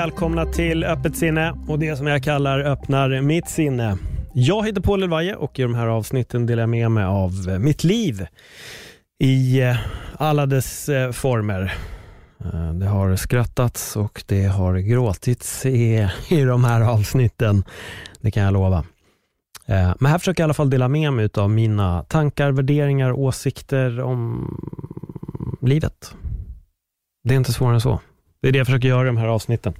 Välkomna till Öppet sinne och det som jag kallar öppnar mitt sinne. Jag heter Paul Elvaje och i de här avsnitten delar jag med mig av eh, mitt liv i eh, alla dess eh, former. Det har skrattats och det har gråtits i, i de här avsnitten, det kan jag lova. Men här försöker jag i alla fall dela med mig av mina tankar, värderingar, åsikter om livet. Det är inte svårare än så. Det är det jag försöker göra i de här avsnitten.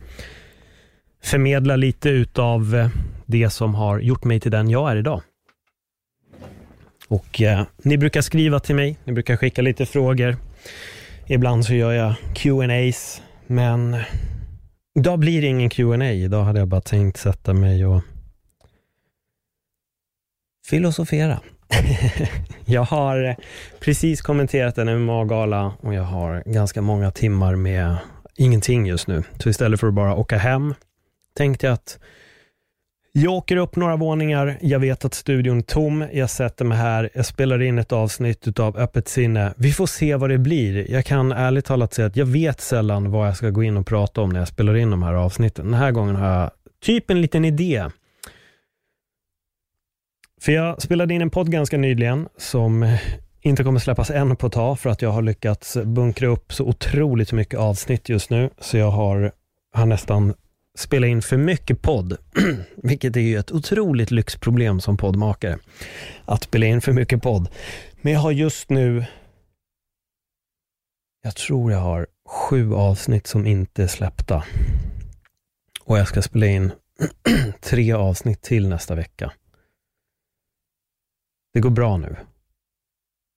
Förmedla lite utav eh, det som har gjort mig till den jag är idag. Och eh, Ni brukar skriva till mig, ni brukar skicka lite frågor. Ibland så gör jag Q&As men idag blir det ingen Q&A. Idag hade jag bara tänkt sätta mig och filosofera. jag har eh, precis kommenterat en MMA-gala och jag har ganska många timmar med ingenting just nu. Så istället för att bara åka hem tänkte jag att jag åker upp några våningar, jag vet att studion är tom, jag sätter mig här, jag spelar in ett avsnitt av Öppet sinne. Vi får se vad det blir. Jag kan ärligt talat säga att jag vet sällan vad jag ska gå in och prata om när jag spelar in de här avsnitten. Den här gången har jag typ en liten idé. För jag spelade in en podd ganska nyligen som inte kommer släppas än på ett tag för att jag har lyckats bunkra upp så otroligt mycket avsnitt just nu. Så jag har, har nästan spelat in för mycket podd, vilket är ju ett otroligt lyxproblem som poddmakare. Att spela in för mycket podd. Men jag har just nu, jag tror jag har sju avsnitt som inte är släppta. Och jag ska spela in tre avsnitt till nästa vecka. Det går bra nu.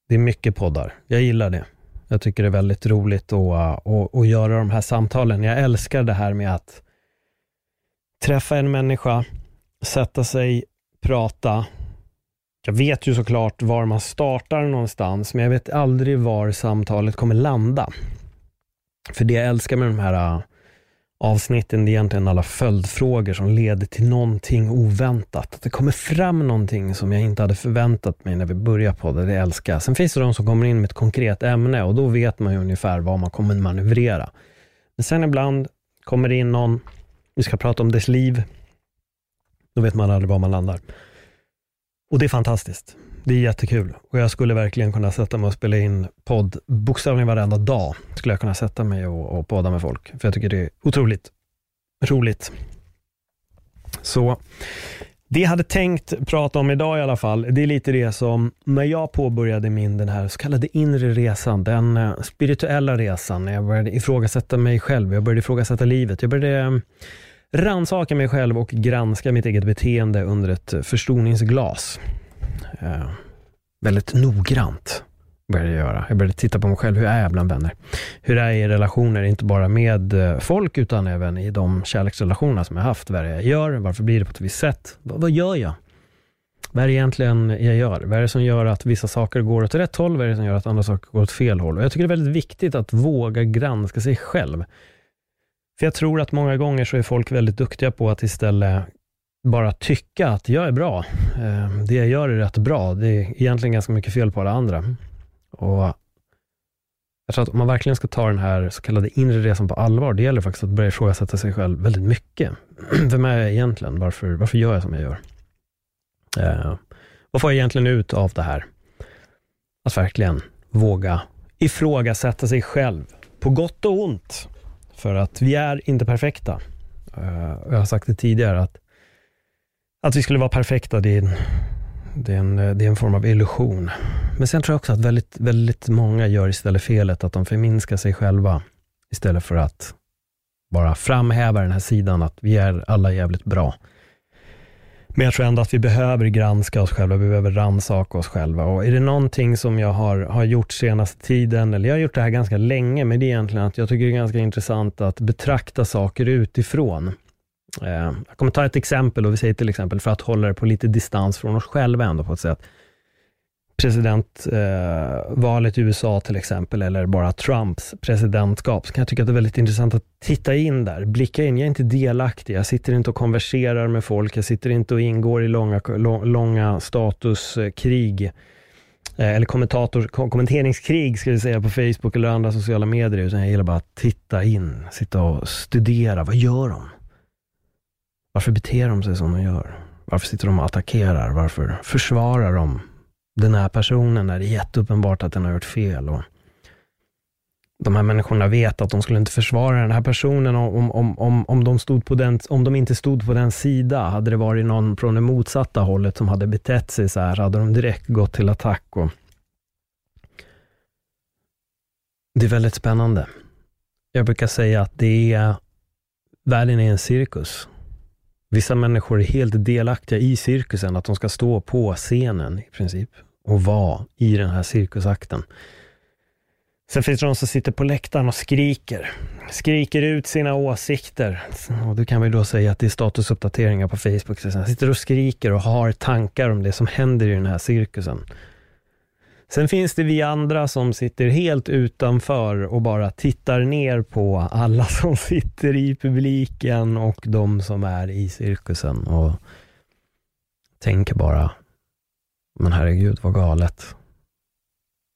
Det är mycket poddar. Jag gillar det. Jag tycker det är väldigt roligt att, eh, att, att göra de här samtalen. Jag älskar det här med att träffa en människa, sätta sig, prata. Jag vet ju såklart var man startar någonstans, men jag vet aldrig var samtalet kommer landa. För det jag älskar med de här eh, avsnitten det är egentligen alla följdfrågor som leder till någonting oväntat. Att det kommer fram någonting som jag inte hade förväntat mig när vi började på det. Det älskar jag. Sen finns det de som kommer in med ett konkret ämne och då vet man ju ungefär vad man kommer manövrera. Men sen ibland kommer det in någon, vi ska prata om dess liv. Då vet man aldrig var man landar. Och det är fantastiskt. Det är jättekul och jag skulle verkligen kunna sätta mig och spela in podd bokstavligen varenda dag. Skulle jag kunna sätta mig och, och podda med folk, för jag tycker det är otroligt roligt. Så det jag hade tänkt prata om idag i alla fall, det är lite det som när jag påbörjade min den här så kallade inre resan, den eh, spirituella resan, när jag började ifrågasätta mig själv, jag började ifrågasätta livet, jag började eh, rannsaka mig själv och granska mitt eget beteende under ett eh, förstoringsglas eh, väldigt noggrant. Började jag, göra. jag började titta på mig själv. Hur är jag bland vänner? Hur är jag i relationer, inte bara med eh, folk, utan även i de kärleksrelationer som jag haft. Vad är det jag gör? Varför blir det på ett visst sätt? vad, vad gör jag? Vad är det egentligen jag gör? Vad är det som gör att vissa saker går åt rätt håll? Vad är det som gör att andra saker går åt fel håll? Och jag tycker det är väldigt viktigt att våga granska sig själv. För jag tror att många gånger så är folk väldigt duktiga på att istället bara tycka att jag är bra. Eh, det jag gör är rätt bra. Det är egentligen ganska mycket fel på alla andra. Och jag tror att om man verkligen ska ta den här så kallade inre resan på allvar, det gäller faktiskt att börja ifrågasätta sig själv väldigt mycket. Vem är jag egentligen? Varför, varför gör jag som jag gör? Eh, vad får jag egentligen ut av det här? Att verkligen våga ifrågasätta sig själv, på gott och ont. För att vi är inte perfekta. Eh, jag har sagt det tidigare, att att vi skulle vara perfekta, det är, en, det, är en, det är en form av illusion. Men sen tror jag också att väldigt, väldigt många gör istället felet att de förminskar sig själva istället för att bara framhäva den här sidan att vi är alla jävligt bra. Men jag tror ändå att vi behöver granska oss själva, vi behöver rannsaka oss själva. Och är det någonting som jag har, har gjort senaste tiden, eller jag har gjort det här ganska länge, men det är egentligen att jag tycker det är ganska intressant att betrakta saker utifrån. Eh, jag kommer ta ett exempel och vi säger till exempel för att hålla det på lite distans från oss själva ändå på ett sätt. Presidentvalet eh, i USA till exempel, eller bara Trumps presidentskap, så kan jag tycka att det är väldigt intressant att titta in där, blicka in. Jag är inte delaktig, jag sitter inte och konverserar med folk, jag sitter inte och ingår i långa, långa statuskrig Eh, eller kommentator, kommenteringskrig ska vi säga på Facebook eller andra sociala medier, utan jag gillar bara att titta in, sitta och studera. Vad gör de? Varför beter de sig som de gör? Varför sitter de och attackerar? Varför försvarar de den här personen när det är jätteuppenbart att den har gjort fel? Och de här människorna vet att de skulle inte försvara den här personen om, om, om, om, de stod på den, om de inte stod på den sida. Hade det varit någon från det motsatta hållet som hade betett sig så här, hade de direkt gått till attack. Och det är väldigt spännande. Jag brukar säga att det är, världen är en cirkus. Vissa människor är helt delaktiga i cirkusen, att de ska stå på scenen i princip och vara i den här cirkusakten. Sen finns det de som sitter på läktaren och skriker. Skriker ut sina åsikter. Och du kan väl då säga att det är statusuppdateringar på Facebook. Sitter och skriker och har tankar om det som händer i den här cirkusen. Sen finns det vi andra som sitter helt utanför och bara tittar ner på alla som sitter i publiken och de som är i cirkusen och tänker bara, men herregud vad galet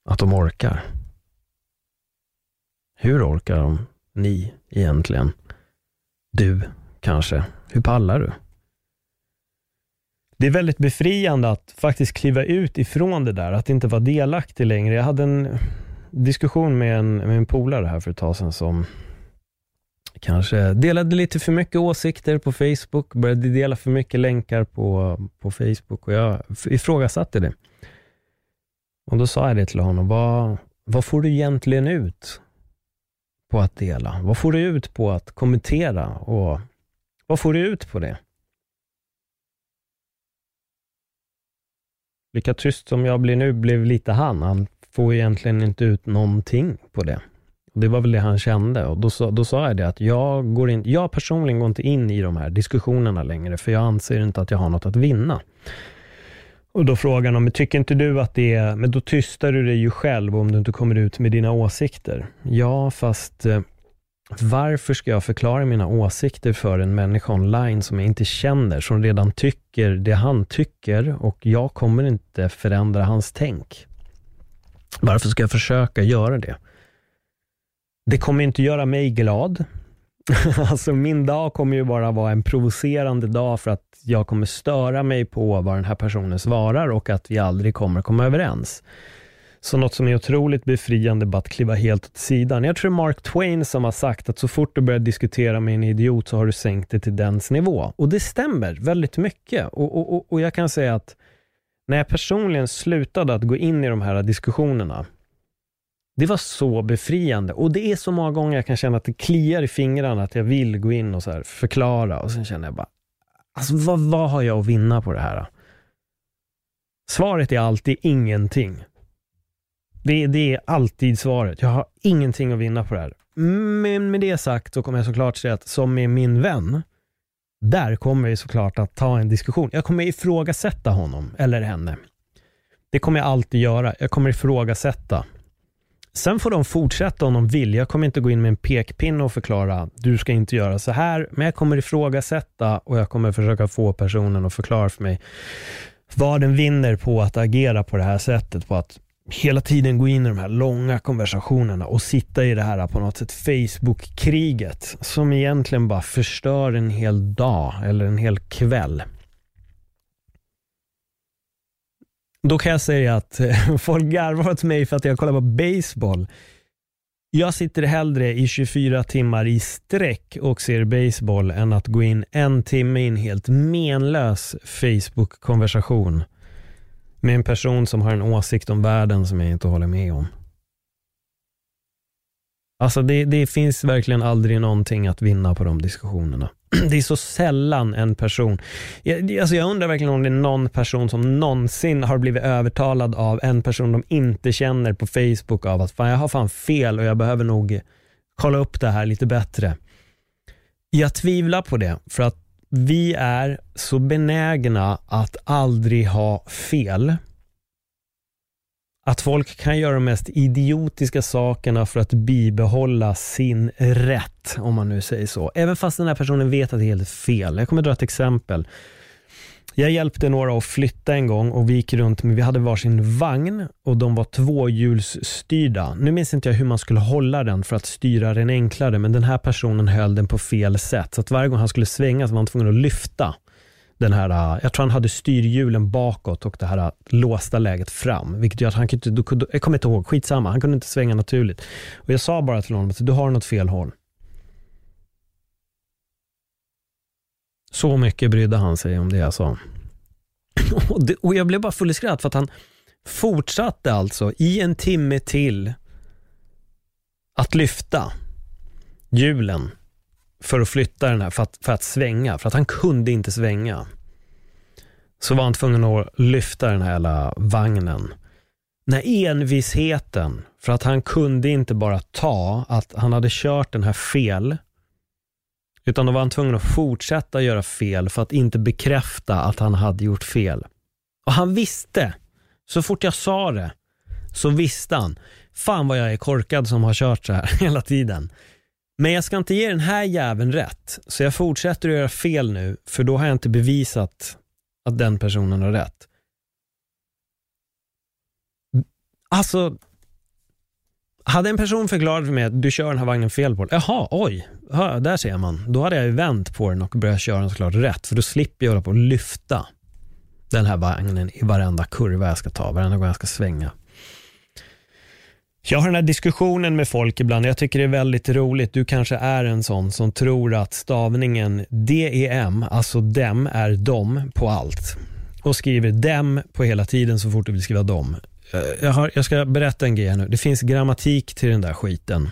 att de orkar. Hur orkar de, ni egentligen? Du, kanske. Hur pallar du? Det är väldigt befriande att faktiskt kliva ut ifrån det där, att inte vara delaktig längre. Jag hade en diskussion med en, med en polare här för ett tag sedan som kanske delade lite för mycket åsikter på Facebook, började dela för mycket länkar på, på Facebook och jag ifrågasatte det. Och Då sa jag det till honom, vad, vad får du egentligen ut på att dela? Vad får du ut på att kommentera? Och vad får du ut på det? Lika tyst som jag blir nu blev lite han. Han får egentligen inte ut någonting på det. Det var väl det han kände och då, då sa jag det att jag, går in, jag personligen går inte in i de här diskussionerna längre, för jag anser inte att jag har något att vinna. Och då frågar han, men tycker inte du att det är, men då tystar du dig ju själv om du inte kommer ut med dina åsikter. Ja, fast eh, varför ska jag förklara mina åsikter för en människa online som jag inte känner, som redan tycker det han tycker och jag kommer inte förändra hans tänk. Varför ska jag försöka göra det? Det kommer inte göra mig glad. alltså min dag kommer ju bara vara en provocerande dag för att jag kommer störa mig på vad den här personen svarar och att vi aldrig kommer komma överens. Så något som är otroligt befriande bara att kliva helt åt sidan. Jag tror Mark Twain som har sagt att så fort du börjar diskutera med en idiot så har du sänkt dig till dens nivå. Och det stämmer väldigt mycket. Och, och, och, och jag kan säga att när jag personligen slutade att gå in i de här diskussionerna, det var så befriande och det är så många gånger jag kan känna att det kliar i fingrarna, att jag vill gå in och så förklara och sen känner jag bara, alltså vad, vad har jag att vinna på det här? Svaret är alltid ingenting. Det, det är alltid svaret. Jag har ingenting att vinna på det här. Men med det sagt så kommer jag såklart säga att som med min vän, där kommer jag såklart att ta en diskussion. Jag kommer ifrågasätta honom eller henne. Det kommer jag alltid göra. Jag kommer ifrågasätta Sen får de fortsätta om de vill. Jag kommer inte gå in med en pekpinne och förklara, du ska inte göra så här, men jag kommer ifrågasätta och jag kommer försöka få personen att förklara för mig vad den vinner på att agera på det här sättet, på att hela tiden gå in i de här långa konversationerna och sitta i det här på något sätt Facebook-kriget som egentligen bara förstör en hel dag eller en hel kväll. Då kan jag säga att folk garvar åt mig för att jag kollar på baseball. Jag sitter hellre i 24 timmar i sträck och ser baseball än att gå in en timme i en helt menlös Facebook-konversation med en person som har en åsikt om världen som jag inte håller med om. Alltså det, det finns verkligen aldrig någonting att vinna på de diskussionerna. det är så sällan en person, jag, alltså jag undrar verkligen om det är någon person som någonsin har blivit övertalad av en person de inte känner på Facebook av att fan, jag har fan fel och jag behöver nog kolla upp det här lite bättre. Jag tvivlar på det, för att vi är så benägna att aldrig ha fel. Att folk kan göra de mest idiotiska sakerna för att bibehålla sin rätt, om man nu säger så. Även fast den här personen vet att det är helt fel. Jag kommer dra ett exempel. Jag hjälpte några att flytta en gång och vi gick runt, men vi hade varsin vagn och de var tvåhjulsstyrda. Nu minns inte jag hur man skulle hålla den för att styra den enklare, men den här personen höll den på fel sätt. Så att varje gång han skulle svänga så var han tvungen att lyfta den här, äh, jag tror han hade styrhjulen bakåt och det här äh, låsta läget fram. Vilket gör att han kunde, jag kommer inte ihåg, skitsamma, han kunde inte svänga naturligt. Och jag sa bara till honom att du har något fel håll. Så mycket brydde han sig om det jag sa. Och, det, och jag blev bara full i skratt för att han fortsatte alltså i en timme till att lyfta hjulen för att flytta den här, för att, för att svänga, för att han kunde inte svänga. Så var han tvungen att lyfta den här jävla vagnen. När envisheten, för att han kunde inte bara ta att han hade kört den här fel, utan då var han tvungen att fortsätta göra fel för att inte bekräfta att han hade gjort fel. Och han visste, så fort jag sa det, så visste han. Fan vad jag är korkad som har kört så här hela tiden. Men jag ska inte ge den här jäveln rätt, så jag fortsätter att göra fel nu, för då har jag inte bevisat att den personen har rätt. Alltså, hade en person förklarat för mig att du kör den här vagnen fel på Jaha, oj, ja, där ser man. Då hade jag ju vänt på den och börjat köra den såklart rätt, för då slipper jag hålla på och lyfta den här vagnen i varenda kurva jag ska ta, varenda gång jag ska svänga. Jag har den här diskussionen med folk ibland. Jag tycker det är väldigt roligt. Du kanske är en sån som tror att stavningen DEM, alltså dem, är dom på allt. Och skriver dem på hela tiden så fort du vill skriva dom. Eh, jag, har, jag ska berätta en grej här nu. Det finns grammatik till den där skiten.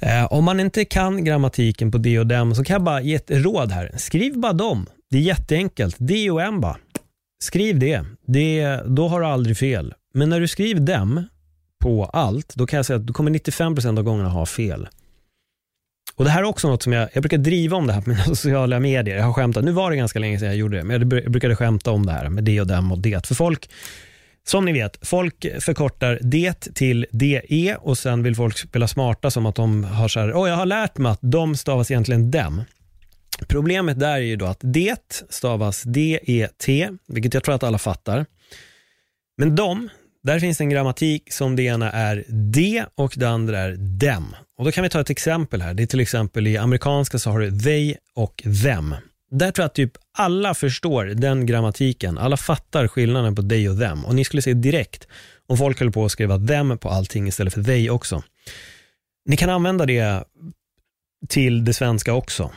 Eh, om man inte kan grammatiken på de och dem så kan jag bara ge ett råd här. Skriv bara dem. Det är jätteenkelt. D och M bara. Skriv det. det. Då har du aldrig fel. Men när du skriver dem på allt, då kan jag säga att du kommer 95% av gångerna ha fel. Och Det här är också något som jag, jag brukar driva om det här på mina sociala medier. Jag har skämtat, nu var det ganska länge sedan jag gjorde det, men jag brukade skämta om det här med det och dem och det. För folk som ni vet, folk förkortar det till DE och sen vill folk spela smarta som att de har så här, oh, jag har lärt mig att de stavas egentligen dem. Problemet där är ju då att det stavas D-E-T, vilket jag tror att alla fattar. Men de, där finns en grammatik som det ena är de och det andra är dem. Och Då kan vi ta ett exempel här. Det är till exempel i amerikanska så har du they och them. Där tror jag att typ alla förstår den grammatiken. Alla fattar skillnaden på they och them. Och ni skulle se direkt om folk höll på att skriva them på allting istället för they också. Ni kan använda det till det svenska också.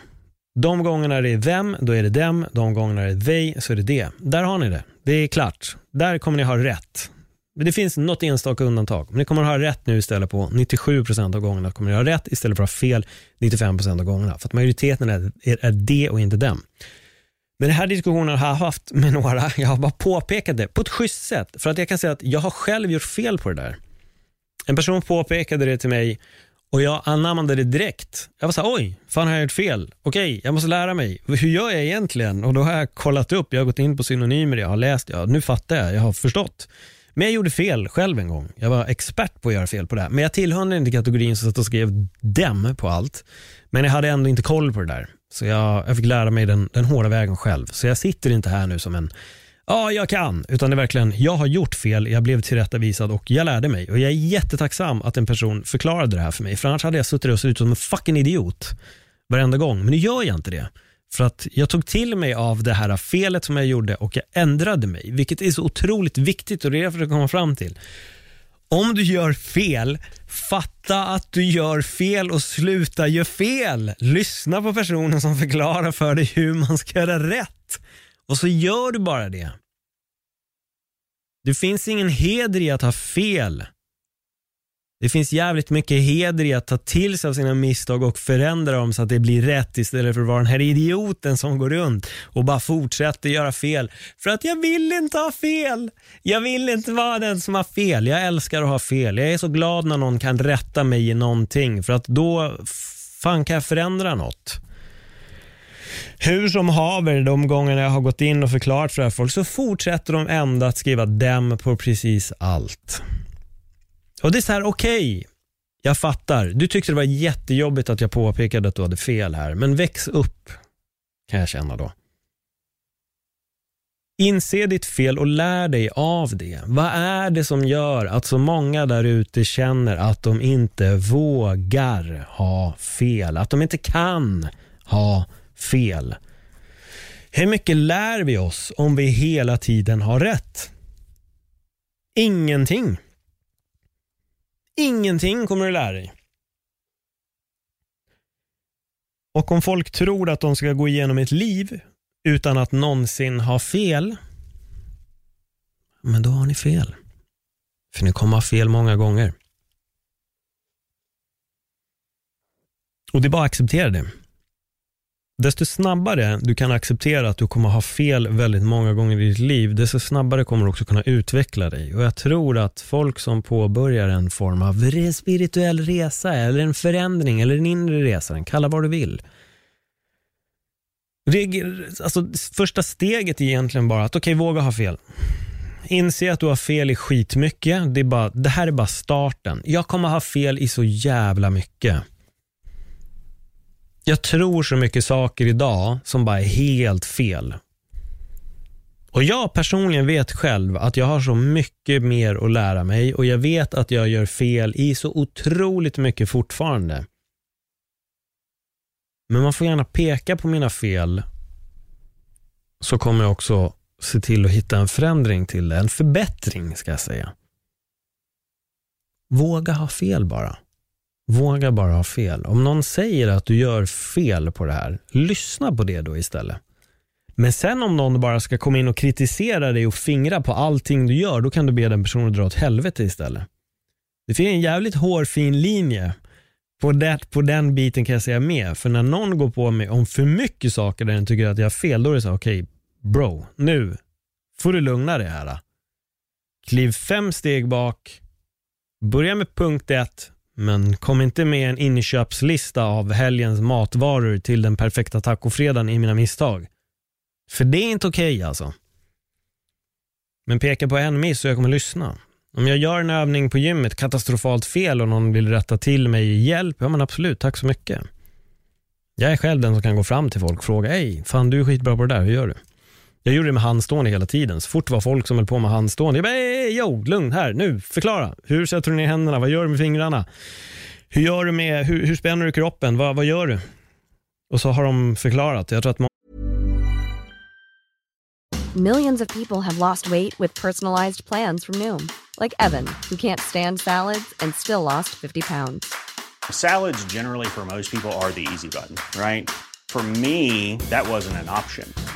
De gångerna det är them, då är det dem. De gångerna det är they, så är det det. Där har ni det. Det är klart. Där kommer ni ha rätt. Men det finns något enstaka undantag. Men ni kommer att ha rätt nu istället på 97% av gångerna. kommer ni ha rätt istället för att ha fel 95% av gångerna. För att majoriteten är, är, är det och inte dem. Men den här diskussionen har jag haft med några. Jag har bara påpekat det på ett schysst sätt. För att jag kan säga att jag har själv gjort fel på det där. En person påpekade det till mig och jag anammade det direkt. Jag var så här, oj, fan har jag gjort fel? Okej, jag måste lära mig. Hur gör jag egentligen? Och då har jag kollat upp, jag har gått in på synonymer, jag har läst, ja, nu fattar jag, jag har förstått. Men jag gjorde fel själv en gång. Jag var expert på att göra fel på det här. Men jag tillhörde inte kategorin som satt och skrev dem på allt. Men jag hade ändå inte koll på det där. Så jag, jag fick lära mig den, den hårda vägen själv. Så jag sitter inte här nu som en Ja, jag kan. Utan det är verkligen, jag har gjort fel, jag blev tillrättavisad och jag lärde mig. Och jag är jättetacksam att en person förklarade det här för mig. För annars hade jag suttit och sett ut som en fucking idiot varenda gång. Men nu gör jag inte det. För att jag tog till mig av det här felet som jag gjorde och jag ändrade mig, vilket är så otroligt viktigt och det är det jag försöker komma fram till. Om du gör fel, fatta att du gör fel och sluta göra fel. Lyssna på personen som förklarar för dig hur man ska göra rätt. Och så gör du bara det. Det finns ingen heder i att ha fel. Det finns jävligt mycket heder i att ta till sig av sina misstag och förändra dem så att det blir rätt istället för att vara den här idioten som går runt och bara fortsätter göra fel. För att jag vill inte ha fel. Jag vill inte vara den som har fel. Jag älskar att ha fel. Jag är så glad när någon kan rätta mig i någonting för att då fan kan jag förändra något. Hur som haver, de gångerna jag har gått in och förklarat för det här folk så fortsätter de ändå att skriva dem på precis allt. Och det är så här, okej, okay, jag fattar. Du tyckte det var jättejobbigt att jag påpekade att du hade fel här, men väx upp, kan jag känna då. Inse ditt fel och lär dig av det. Vad är det som gör att så många där ute känner att de inte vågar ha fel? Att de inte kan ha fel? Hur mycket lär vi oss om vi hela tiden har rätt? Ingenting. Ingenting kommer du lära dig. Och om folk tror att de ska gå igenom ett liv utan att någonsin ha fel, men då har ni fel. För ni kommer ha fel många gånger. Och det är bara att acceptera det. Desto snabbare du kan acceptera att du kommer ha fel väldigt många gånger i ditt liv, desto snabbare kommer du också kunna utveckla dig. Och Jag tror att folk som påbörjar en form av spirituell resa, eller en förändring, eller en inre resa, kalla vad du vill, alltså, första steget är egentligen bara att okej, okay, våga ha fel. Inse att du har fel i skitmycket. Det, är bara, det här är bara starten. Jag kommer ha fel i så jävla mycket. Jag tror så mycket saker idag som bara är helt fel. Och Jag personligen vet själv att jag har så mycket mer att lära mig och jag vet att jag gör fel i så otroligt mycket fortfarande. Men man får gärna peka på mina fel så kommer jag också se till att hitta en förändring till det. En förbättring ska jag säga. Våga ha fel bara. Våga bara ha fel. Om någon säger att du gör fel på det här, lyssna på det då istället. Men sen om någon bara ska komma in och kritisera dig och fingra på allting du gör, då kan du be den personen att dra åt helvete istället. Det finns en jävligt hårfin linje på, det, på den biten kan jag säga med. För när någon går på mig om för mycket saker där den tycker att jag har fel, då är det så okej, okay, bro, nu får du lugna dig här. Kliv fem steg bak, börja med punkt ett, men kom inte med en inköpslista av helgens matvaror till den perfekta tacofredagen i mina misstag. För det är inte okej okay, alltså. Men peka på en miss och jag kommer lyssna. Om jag gör en övning på gymmet katastrofalt fel och någon vill rätta till mig i hjälp, ja men absolut, tack så mycket. Jag är själv den som kan gå fram till folk och fråga, hej, fan du är skitbra på det där, hur gör du? Jag gjorde det med handstående hela tiden. Så fort det var folk som höll på med handstående, jag bara, hej, yo, lugn här, nu, förklara. Hur sätter du ner händerna? Vad gör du med fingrarna? Hur gör du med, hur, hur spänner du kroppen? Vad, vad gör du? Och så har de förklarat. Jag tror att Millions of people have lost weight with personalized plans from Noom. Like Evan, who can't stand salads and still lost 50 pounds. Salads generally for most people are the easy button, right? For me, that wasn't an option.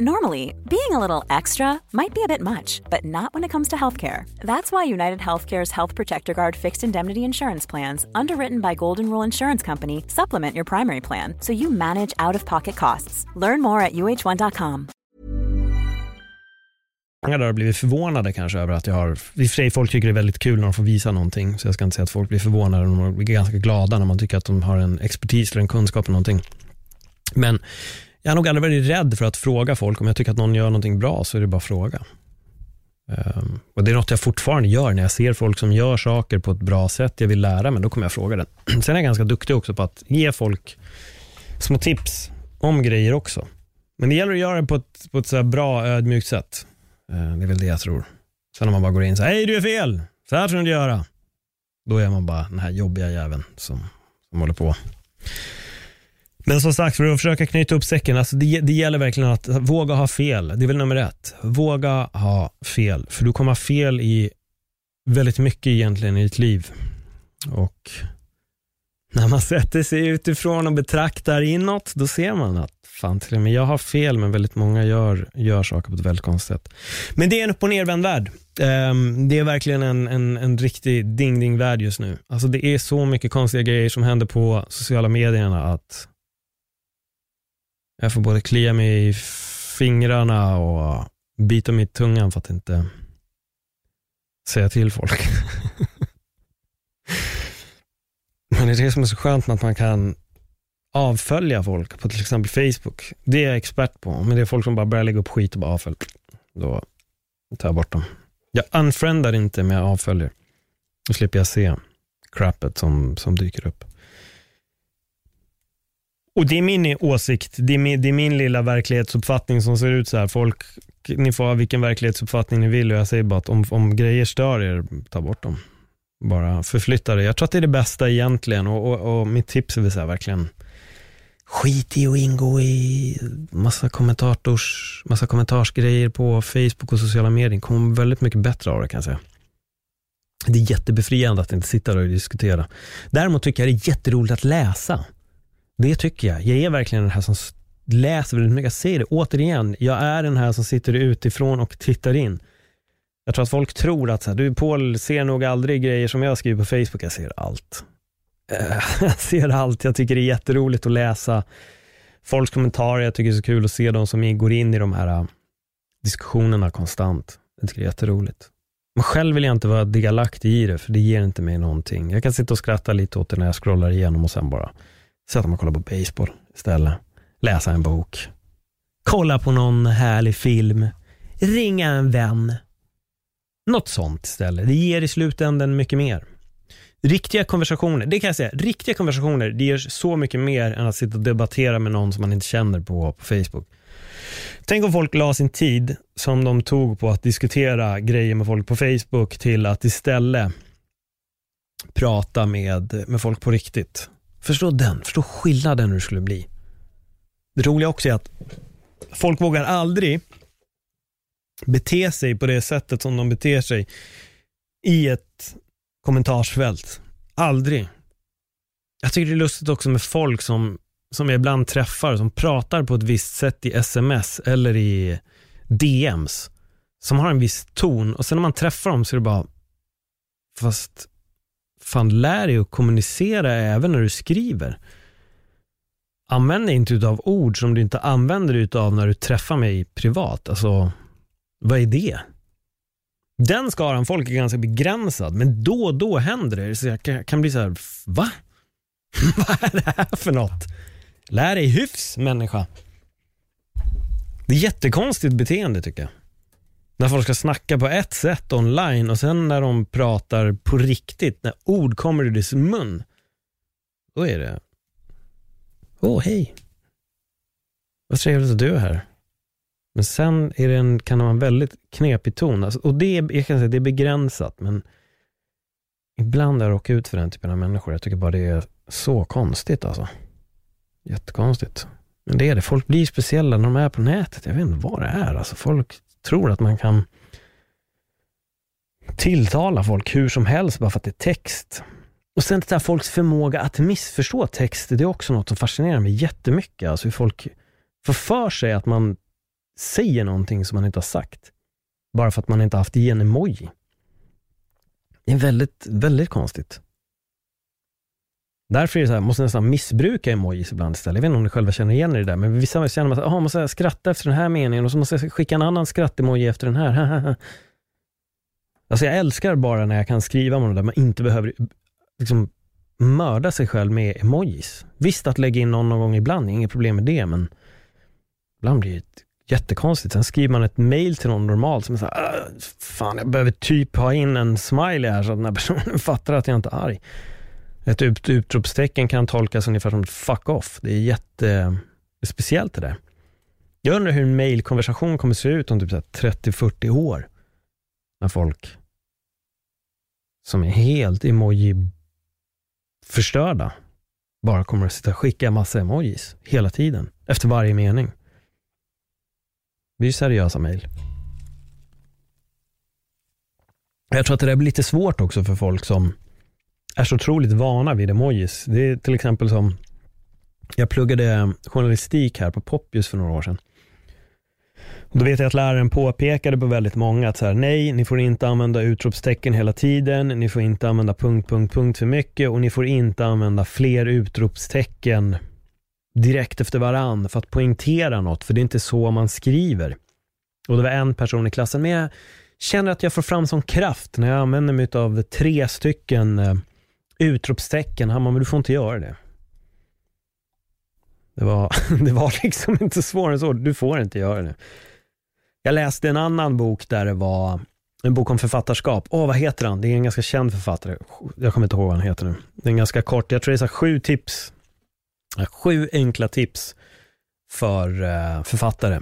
Normally, being a little extra might be a bit much, but not when it comes to healthcare. That's why United Healthcare's Health Protector Guard fixed indemnity insurance plans, underwritten by Golden Rule Insurance Company, supplement your primary plan so you manage out of pocket costs. Learn more at uh1.com. Många har blivit förvånade kanske över att jag har, i och för sig folk tycker det är väldigt kul när de får visa någonting, så jag ska inte säga att folk blir förvånade, de blir ganska glada när man tycker att de har en expertis eller en kunskap om någonting. Men jag har nog aldrig varit rädd för att fråga folk. Om jag tycker att någon gör någonting bra så är det bara att fråga. Um, och Det är något jag fortfarande gör när jag ser folk som gör saker på ett bra sätt. Jag vill lära mig, då kommer jag fråga den. Sen är jag ganska duktig också på att ge folk små tips om grejer också. Men det gäller att göra det på ett, på ett så bra, ödmjukt sätt. Uh, det är väl det jag tror. Sen om man bara går in så här, hej du är fel, så här ska du inte göra. Då är man bara den här jobbiga jäveln som, som håller på. Men som sagt, för att försöka knyta upp säcken, alltså det, det gäller verkligen att våga ha fel. Det är väl nummer ett. Våga ha fel, för du kommer ha fel i väldigt mycket egentligen i ditt liv. Och när man sätter sig utifrån och betraktar inåt, då ser man att fan till och med jag har fel, men väldigt många gör, gör saker på ett väldigt konstigt sätt. Men det är en upp och nervänd värld. Um, det är verkligen en, en, en riktig ding-ding-värld just nu. Alltså det är så mycket konstiga grejer som händer på sociala medierna att jag får både klia mig i fingrarna och bita mig i tungan för att inte säga till folk. Men det är det som är så skönt med att man kan avfölja folk på till exempel Facebook. Det är jag expert på. Men det är folk som bara börjar lägga upp skit och bara avfölj. Då tar jag bort dem. Jag unfriendar inte men jag avföljer. Då slipper jag se crappet som, som dyker upp. Och det är min åsikt, det är min, det är min lilla verklighetsuppfattning som ser ut så här. Folk, ni får ha vilken verklighetsuppfattning ni vill och jag säger bara att om, om grejer stör er, ta bort dem. Bara förflytta det. Jag tror att det är det bästa egentligen och, och, och mitt tips är väl så här, verkligen skit i att ingå i massa, kommentators, massa kommentarsgrejer på Facebook och sociala medier. Det kommer väldigt mycket bättre av det kan jag säga. Det är jättebefriande att inte sitta där och diskutera. Däremot tycker jag det är jätteroligt att läsa. Det tycker jag. Jag är verkligen den här som läser väldigt mycket. Jag säger det återigen, jag är den här som sitter utifrån och tittar in. Jag tror att folk tror att så här, du Paul ser nog aldrig grejer som jag skriver på Facebook. Jag ser allt. Eh, jag ser allt. Jag tycker det är jätteroligt att läsa folks kommentarer. Jag tycker det är så kul att se de som går in i de här eh, diskussionerna konstant. Jag tycker det är jätteroligt. Men själv vill jag inte vara delaktig i det, för det ger inte mig någonting. Jag kan sitta och skratta lite åt det när jag scrollar igenom och sen bara sätta mig och kolla på baseball istället. Läsa en bok. Kolla på någon härlig film. Ringa en vän. Något sånt istället. Det ger i slutändan mycket mer. Riktiga konversationer, det kan jag säga, riktiga konversationer, det ger så mycket mer än att sitta och debattera med någon som man inte känner på, på Facebook. Tänk om folk la sin tid som de tog på att diskutera grejer med folk på Facebook till att istället prata med, med folk på riktigt. Förstå den, förstå skillnaden hur det skulle bli. Det roliga också är att folk vågar aldrig bete sig på det sättet som de beter sig i ett kommentarsfält. Aldrig. Jag tycker det är lustigt också med folk som, som jag ibland träffar, som pratar på ett visst sätt i sms eller i DMs, som har en viss ton och sen när man träffar dem så är det bara, fast fan lär dig att kommunicera även när du skriver. Använd dig inte utav ord som du inte använder dig utav när du träffar mig privat. Alltså, vad är det? Den skaran folk är ganska begränsad, men då och då händer det. Så jag kan, kan bli så här, va? Vad är det här för något? Lär dig hyfs människa. Det är jättekonstigt beteende tycker jag. När folk ska snacka på ett sätt online och sen när de pratar på riktigt, när ord kommer ur deras mun, då är det, åh oh, hej. Vad trevligt att du är här. Men sen är det en, kan det vara en väldigt knepig ton. Alltså, och det är, jag kan säga, det är begränsat, men ibland har jag råkat ut för den typen av människor. Jag tycker bara det är så konstigt alltså. Jättekonstigt. Men det är det. Folk blir speciella när de är på nätet. Jag vet inte vad det är. Alltså, folk tror att man kan tilltala folk hur som helst bara för att det är text. Och sen det här folks förmåga att missförstå text, det är också något som fascinerar mig jättemycket. Alltså hur folk får för sig att man säger någonting som man inte har sagt. Bara för att man inte haft i en emoji. Det är väldigt, väldigt konstigt. Därför är det så här, måste nästan missbruka emojis ibland istället. Jag vet inte om ni själva känner igen er i det där, men vissa känner att oh, man måste skratta efter den här meningen och så måste jag skicka en annan skrattemoji efter den här. alltså jag älskar bara när jag kan skriva med där man inte behöver liksom, mörda sig själv med emojis. Visst att lägga in någon någon gång ibland, inget problem med det, men ibland blir det jättekonstigt. Sen skriver man ett mail till någon normalt som är såhär, ah, fan jag behöver typ ha in en smiley här så att den här personen fattar att jag inte är arg. Ett ut, utropstecken kan tolkas ungefär som fuck off. Det är jätte speciellt det där. Jag undrar hur en mailkonversation kommer se ut om typ 30-40 år. När folk som är helt emoji förstörda bara kommer att sitta och skicka massa emojis hela tiden efter varje mening. Det är seriösa mejl. Jag tror att det där blir lite svårt också för folk som är så otroligt vana vid emojis. Det är till exempel som, jag pluggade journalistik här på Poppius för några år sedan. Och då vet jag att läraren påpekade på väldigt många att så här, nej, ni får inte använda utropstecken hela tiden, ni får inte använda punkt, punkt, punkt för mycket och ni får inte använda fler utropstecken direkt efter varann för att poängtera något, för det är inte så man skriver. Och det var en person i klassen, men jag känner att jag får fram sån kraft när jag använder mig av tre stycken eh, utropstecken. Han bara, men du får inte göra det. Det var, det var liksom inte svårare än så. Du får inte göra det. Jag läste en annan bok där det var en bok om författarskap. Åh, vad heter han? Det är en ganska känd författare. Jag kommer inte ihåg vad han heter nu. Det är en ganska kort, jag tror det är så sju tips. Sju enkla tips för eh, författare.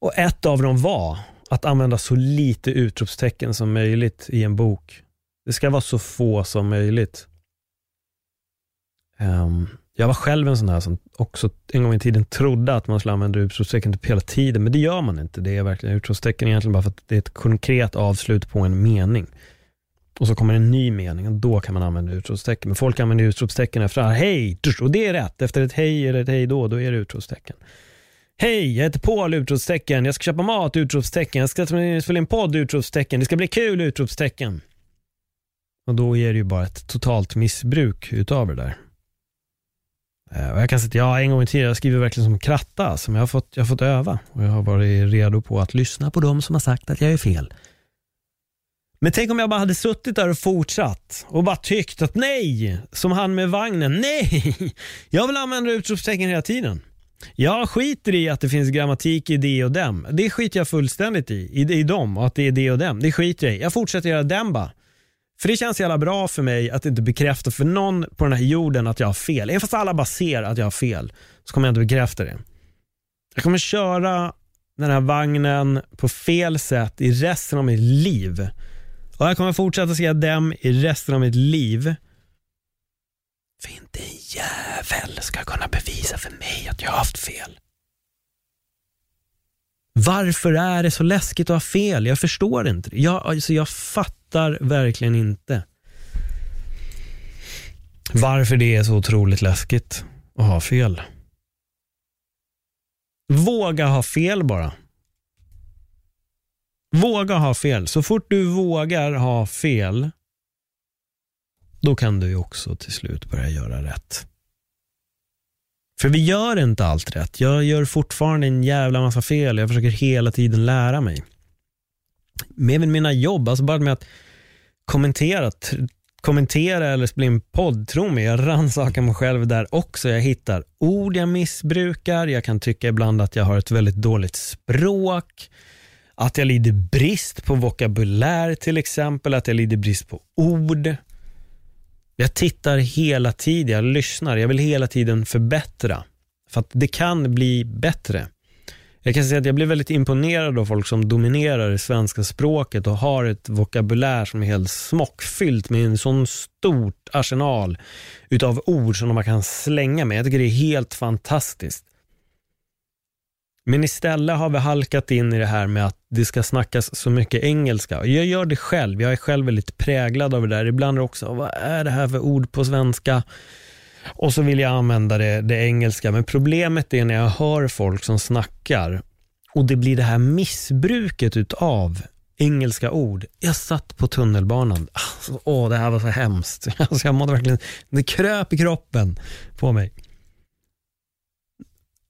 Och ett av dem var att använda så lite utropstecken som möjligt i en bok. Det ska vara så få som möjligt. Um, jag var själv en sån här som också en gång i tiden trodde att man skulle använda utropstecken typ hela tiden, men det gör man inte. Det är verkligen utropstecken egentligen bara för att det är ett konkret avslut på en mening. Och så kommer en ny mening och då kan man använda utropstecken. Men folk använder utropstecken efter hej, och det är rätt. Efter ett hej eller ett hej då, då är det utropstecken. Hej, jag heter Paul! Utropstecken. Jag ska köpa mat! Utropstecken. Jag ska spela in podd! Utropstecken. Det ska bli kul! Utropstecken. Och då är det ju bara ett totalt missbruk utav det där. Eh, och jag kan säga att jag en gång i tiden, jag skriver verkligen som kratta, som jag har fått, jag har fått öva. Och jag har varit redo på att lyssna på dem som har sagt att jag är fel. Men tänk om jag bara hade suttit där och fortsatt och bara tyckt att nej, som han med vagnen, nej, jag vill använda utropstecken hela tiden. Jag skiter i att det finns grammatik i det och dem. Det skiter jag fullständigt i, i, i dem och att det är det och dem. Det skiter jag i. Jag fortsätter göra dem bara. För det känns jävla bra för mig att inte bekräfta för någon på den här jorden att jag har fel. Även fast alla bara ser att jag har fel, så kommer jag inte bekräfta det. Jag kommer köra den här vagnen på fel sätt i resten av mitt liv. Och jag kommer fortsätta se dem i resten av mitt liv. För inte en jävel ska kunna bevisa för mig att jag har haft fel. Varför är det så läskigt att ha fel? Jag förstår inte. Jag, alltså jag fattar verkligen inte varför det är så otroligt läskigt att ha fel. Våga ha fel bara. Våga ha fel. Så fort du vågar ha fel, då kan du ju också till slut börja göra rätt. För vi gör inte allt rätt. Jag gör fortfarande en jävla massa fel. Jag försöker hela tiden lära mig. Med mina jobb, alltså bara med att kommentera, kommentera eller spela in podd, tro mig, jag rannsakar mig själv där också. Jag hittar ord jag missbrukar, jag kan tycka ibland att jag har ett väldigt dåligt språk, att jag lider brist på vokabulär till exempel, att jag lider brist på ord. Jag tittar hela tiden, jag lyssnar, jag vill hela tiden förbättra. För att det kan bli bättre. Jag kan säga att jag blir väldigt imponerad av folk som dominerar det svenska språket och har ett vokabulär som är helt smockfyllt med en sån stort arsenal utav ord som man kan slänga med. Jag tycker det är helt fantastiskt. Men istället har vi halkat in i det här med att det ska snackas så mycket engelska. Jag gör det själv. Jag är själv väldigt präglad av det där. Ibland också, vad är det här för ord på svenska? Och så vill jag använda det, det engelska. Men problemet är när jag hör folk som snackar och det blir det här missbruket utav engelska ord. Jag satt på tunnelbanan. Alltså, åh, det här var så hemskt. Alltså, jag mådde verkligen, det kröp i kroppen på mig.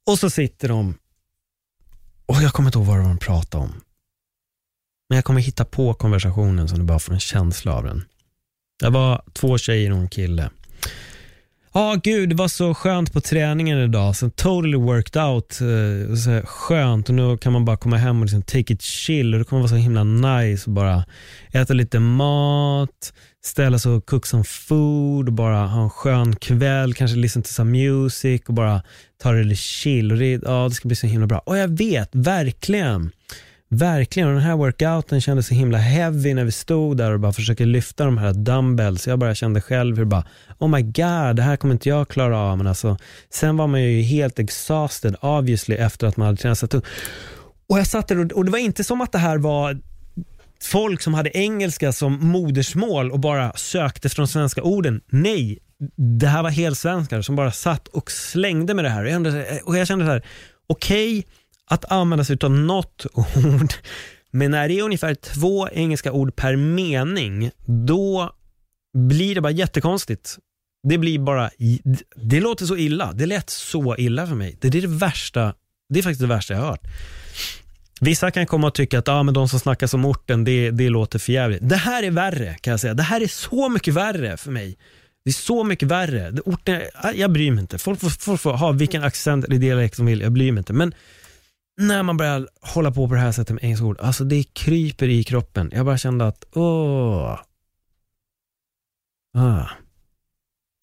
Och så sitter de och jag kommer inte ihåg vad de pratade om. Men jag kommer hitta på konversationen så du bara får en känsla av den. Det var två tjejer och en kille. Ja, ah, gud, det var så skönt på träningen idag. Så totally worked out. Eh, så skönt och nu kan man bara komma hem och liksom take it chill. Och det kommer vara så himla nice och bara äta lite mat, ställa sig och cook some food och bara ha en skön kväll. Kanske lyssna till some music och bara ta det lite chill. Och det, ja, det ska bli så himla bra. Och jag vet, verkligen. Verkligen, och den här workouten kändes så himla heavy när vi stod där och bara försökte lyfta de här dumbbells. Jag bara kände själv hur bara, oh my god, det här kommer inte jag klara av. Men alltså, sen var man ju helt exhausted obviously efter att man hade tränat så tungt. Och jag satt där och det var inte som att det här var folk som hade engelska som modersmål och bara sökte efter de svenska orden. Nej, det här var helsvenskar som bara satt och slängde med det här. Och jag kände så här, okej, okay, att använda sig av något ord, men när det är ungefär två engelska ord per mening, då blir det bara jättekonstigt. Det blir bara, det låter så illa. Det lät så illa för mig. Det är det värsta, det är faktiskt det värsta jag har hört. Vissa kan komma och tycka att ah, men de som snackar som orten, det, det låter för jävligt. Det här är värre kan jag säga. Det här är så mycket värre för mig. Det är så mycket värre. Orten, jag bryr mig inte. Folk får, får, får ha vilken accent eller dialekt som vill, jag bryr mig inte. Men när man börjar hålla på på det här sättet med engelska ord, alltså det kryper i kroppen. Jag bara kände att, åh. Ah.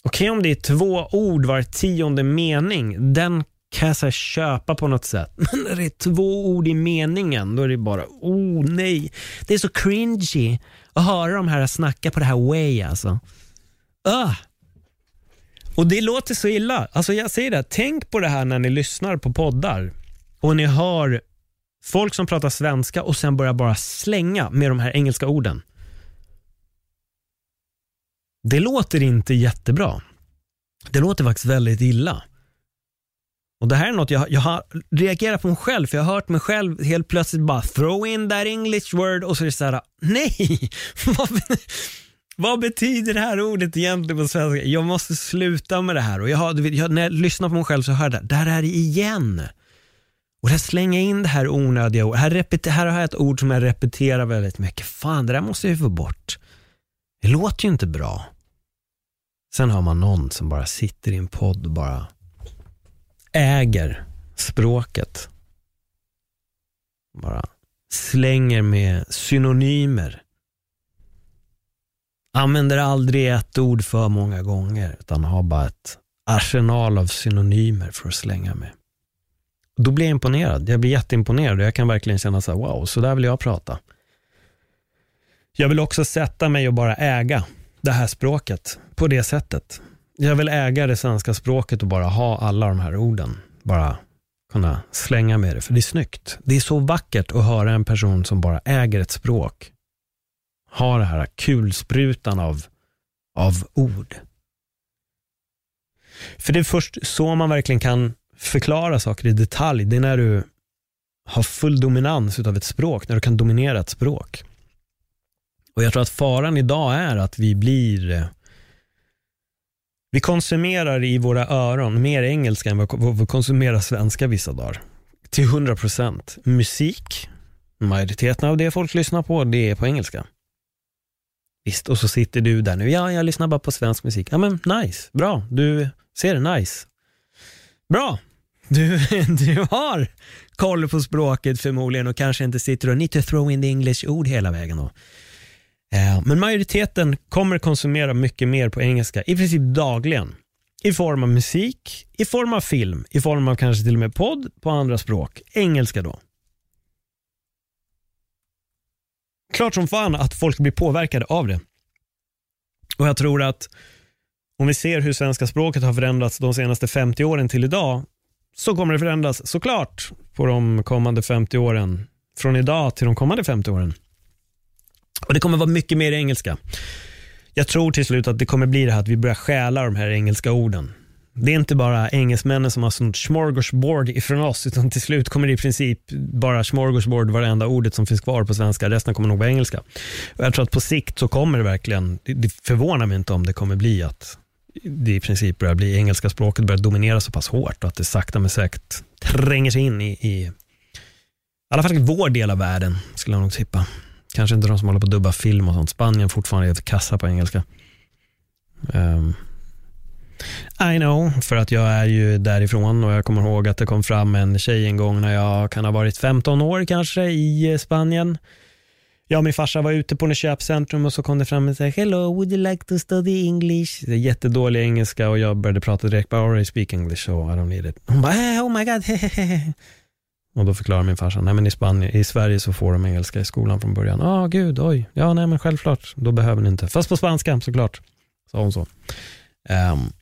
Okej okay, om det är två ord var tionde mening, den kan jag köpa på något sätt. Men när det är två ord i meningen, då är det bara, oh nej. Det är så cringy att höra de här snacka på det här way alltså. Ah. Och det låter så illa. Alltså jag säger det, tänk på det här när ni lyssnar på poddar och ni hör folk som pratar svenska och sen börjar bara slänga med de här engelska orden. Det låter inte jättebra. Det låter faktiskt väldigt illa. Och Det här är något jag, jag har reagerat på mig själv, för jag har hört mig själv helt plötsligt bara throw in that English word och så är det så här, nej! Vad betyder det här ordet egentligen på svenska? Jag måste sluta med det här. Och jag har, jag, när jag lyssnar på mig själv så hör jag det, där är det igen. Och här slänga in det här onödiga ordet. Här, här har jag ett ord som jag repeterar väldigt mycket. Fan, det där måste jag ju få bort. Det låter ju inte bra. Sen har man någon som bara sitter i en podd och bara äger språket. Bara slänger med synonymer. Använder aldrig ett ord för många gånger, utan har bara ett arsenal av synonymer för att slänga med. Då blir jag imponerad. Jag blir jätteimponerad och jag kan verkligen känna så här, wow, så där vill jag prata. Jag vill också sätta mig och bara äga det här språket på det sättet. Jag vill äga det svenska språket och bara ha alla de här orden. Bara kunna slänga med det, för det är snyggt. Det är så vackert att höra en person som bara äger ett språk. Ha det här kulsprutan av, av ord. För det är först så man verkligen kan förklara saker i detalj. Det är när du har full dominans av ett språk, när du kan dominera ett språk. Och Jag tror att faran idag är att vi blir eh, vi konsumerar i våra öron mer engelska än vad vi konsumerar svenska vissa dagar. Till 100 procent. Musik, majoriteten av det folk lyssnar på, det är på engelska. Visst, och så sitter du där nu. Ja, jag lyssnar bara på svensk musik. Ja, men nice. Bra. Du ser det. Nice. Bra. Du, du har koll på språket förmodligen och kanske inte sitter och need to throw in the English ord hela vägen. Då. Eh, men majoriteten kommer konsumera mycket mer på engelska, i princip dagligen. I form av musik, i form av film, i form av kanske till och med podd på andra språk. Engelska då. Klart som fan att folk blir påverkade av det. Och jag tror att om vi ser hur svenska språket har förändrats de senaste 50 åren till idag, så kommer det förändras såklart på de kommande 50 åren. Från idag till de kommande 50 åren. Och Det kommer vara mycket mer engelska. Jag tror till slut att det kommer bli det här att vi börjar stjäla de här engelska orden. Det är inte bara engelsmännen som har sånt smorgasbord ifrån oss, utan till slut kommer det i princip bara smorgasbord varenda ordet som finns kvar på svenska. Resten kommer nog vara engelska. Och jag tror att på sikt så kommer det verkligen, det förvånar mig inte om det kommer bli att det i princip börjar bli engelska språket börjar dominera så pass hårt och att det sakta men säkert tränger sig in i, i, i alla fall i vår del av världen, skulle jag nog tippa. Kanske inte de som håller på att dubba film och sånt. Spanien fortfarande är ett kassa på engelska. Um, I know, för att jag är ju därifrån och jag kommer ihåg att det kom fram en tjej en gång när jag kan ha varit 15 år kanske i Spanien. Jag och min farsa var ute på något köpcentrum och så kom det fram och sa Hello, would you like to study English? Det är jättedålig engelska och jag började prata direkt, bara already speak English so I don't need it. Hon bara, eh, oh my god, Och då förklarar min farsa, nej men i, Spanien, i Sverige så får de engelska i skolan från början. Ja, ah, gud, oj, ja, nej men självklart, då behöver ni inte. Fast på spanska såklart, sa hon så. Um,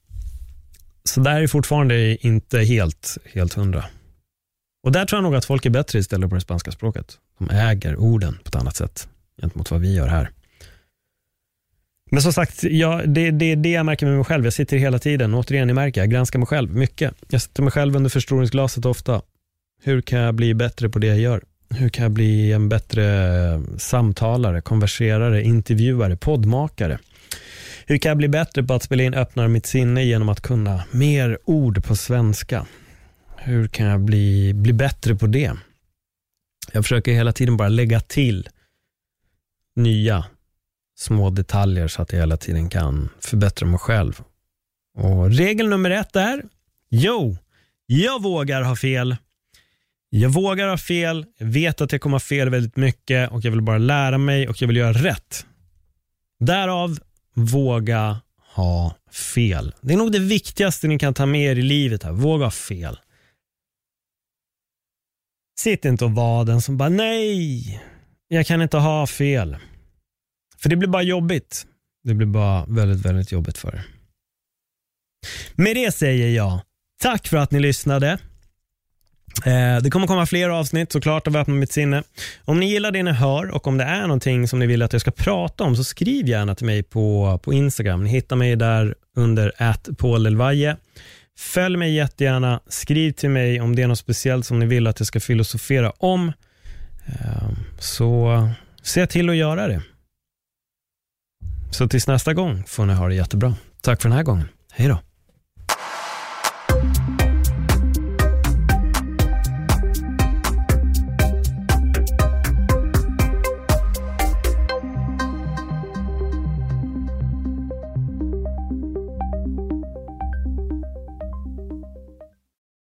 så där är fortfarande inte helt, helt hundra. Och där tror jag nog att folk är bättre istället på det spanska språket. De äger orden på ett annat sätt gentemot vad vi gör här. Men som sagt, ja, det är det, det jag märker med mig själv. Jag sitter hela tiden, återigen, jag märker, jag granskar mig själv mycket. Jag sätter mig själv under förstoringsglaset ofta hur kan jag bli bättre på det jag gör? Hur kan jag bli en bättre samtalare, konverserare, intervjuare, poddmakare? Hur kan jag bli bättre på att spela in Öppnar mitt sinne genom att kunna mer ord på svenska? Hur kan jag bli, bli bättre på det? Jag försöker hela tiden bara lägga till nya små detaljer så att jag hela tiden kan förbättra mig själv. Och Regel nummer ett är, jo, jag vågar ha fel. Jag vågar ha fel, jag vet att jag kommer ha fel väldigt mycket och jag vill bara lära mig och jag vill göra rätt. Därav våga ha fel. Det är nog det viktigaste ni kan ta med er i livet. här. Våga ha fel. Sitt inte och var den som bara nej, jag kan inte ha fel. För det blir bara jobbigt. Det blir bara väldigt, väldigt jobbigt för er. Med det säger jag tack för att ni lyssnade. Eh, det kommer komma fler avsnitt såklart av Öppna mitt sinne. Om ni gillar det ni hör och om det är någonting som ni vill att jag ska prata om så skriv gärna till mig på, på Instagram. Ni hittar mig där under att Följ mig jättegärna. Skriv till mig om det är något speciellt som ni vill att jag ska filosofera om. Ehm, så se till att göra det. Så tills nästa gång får ni ha det jättebra. Tack för den här gången. Hej då.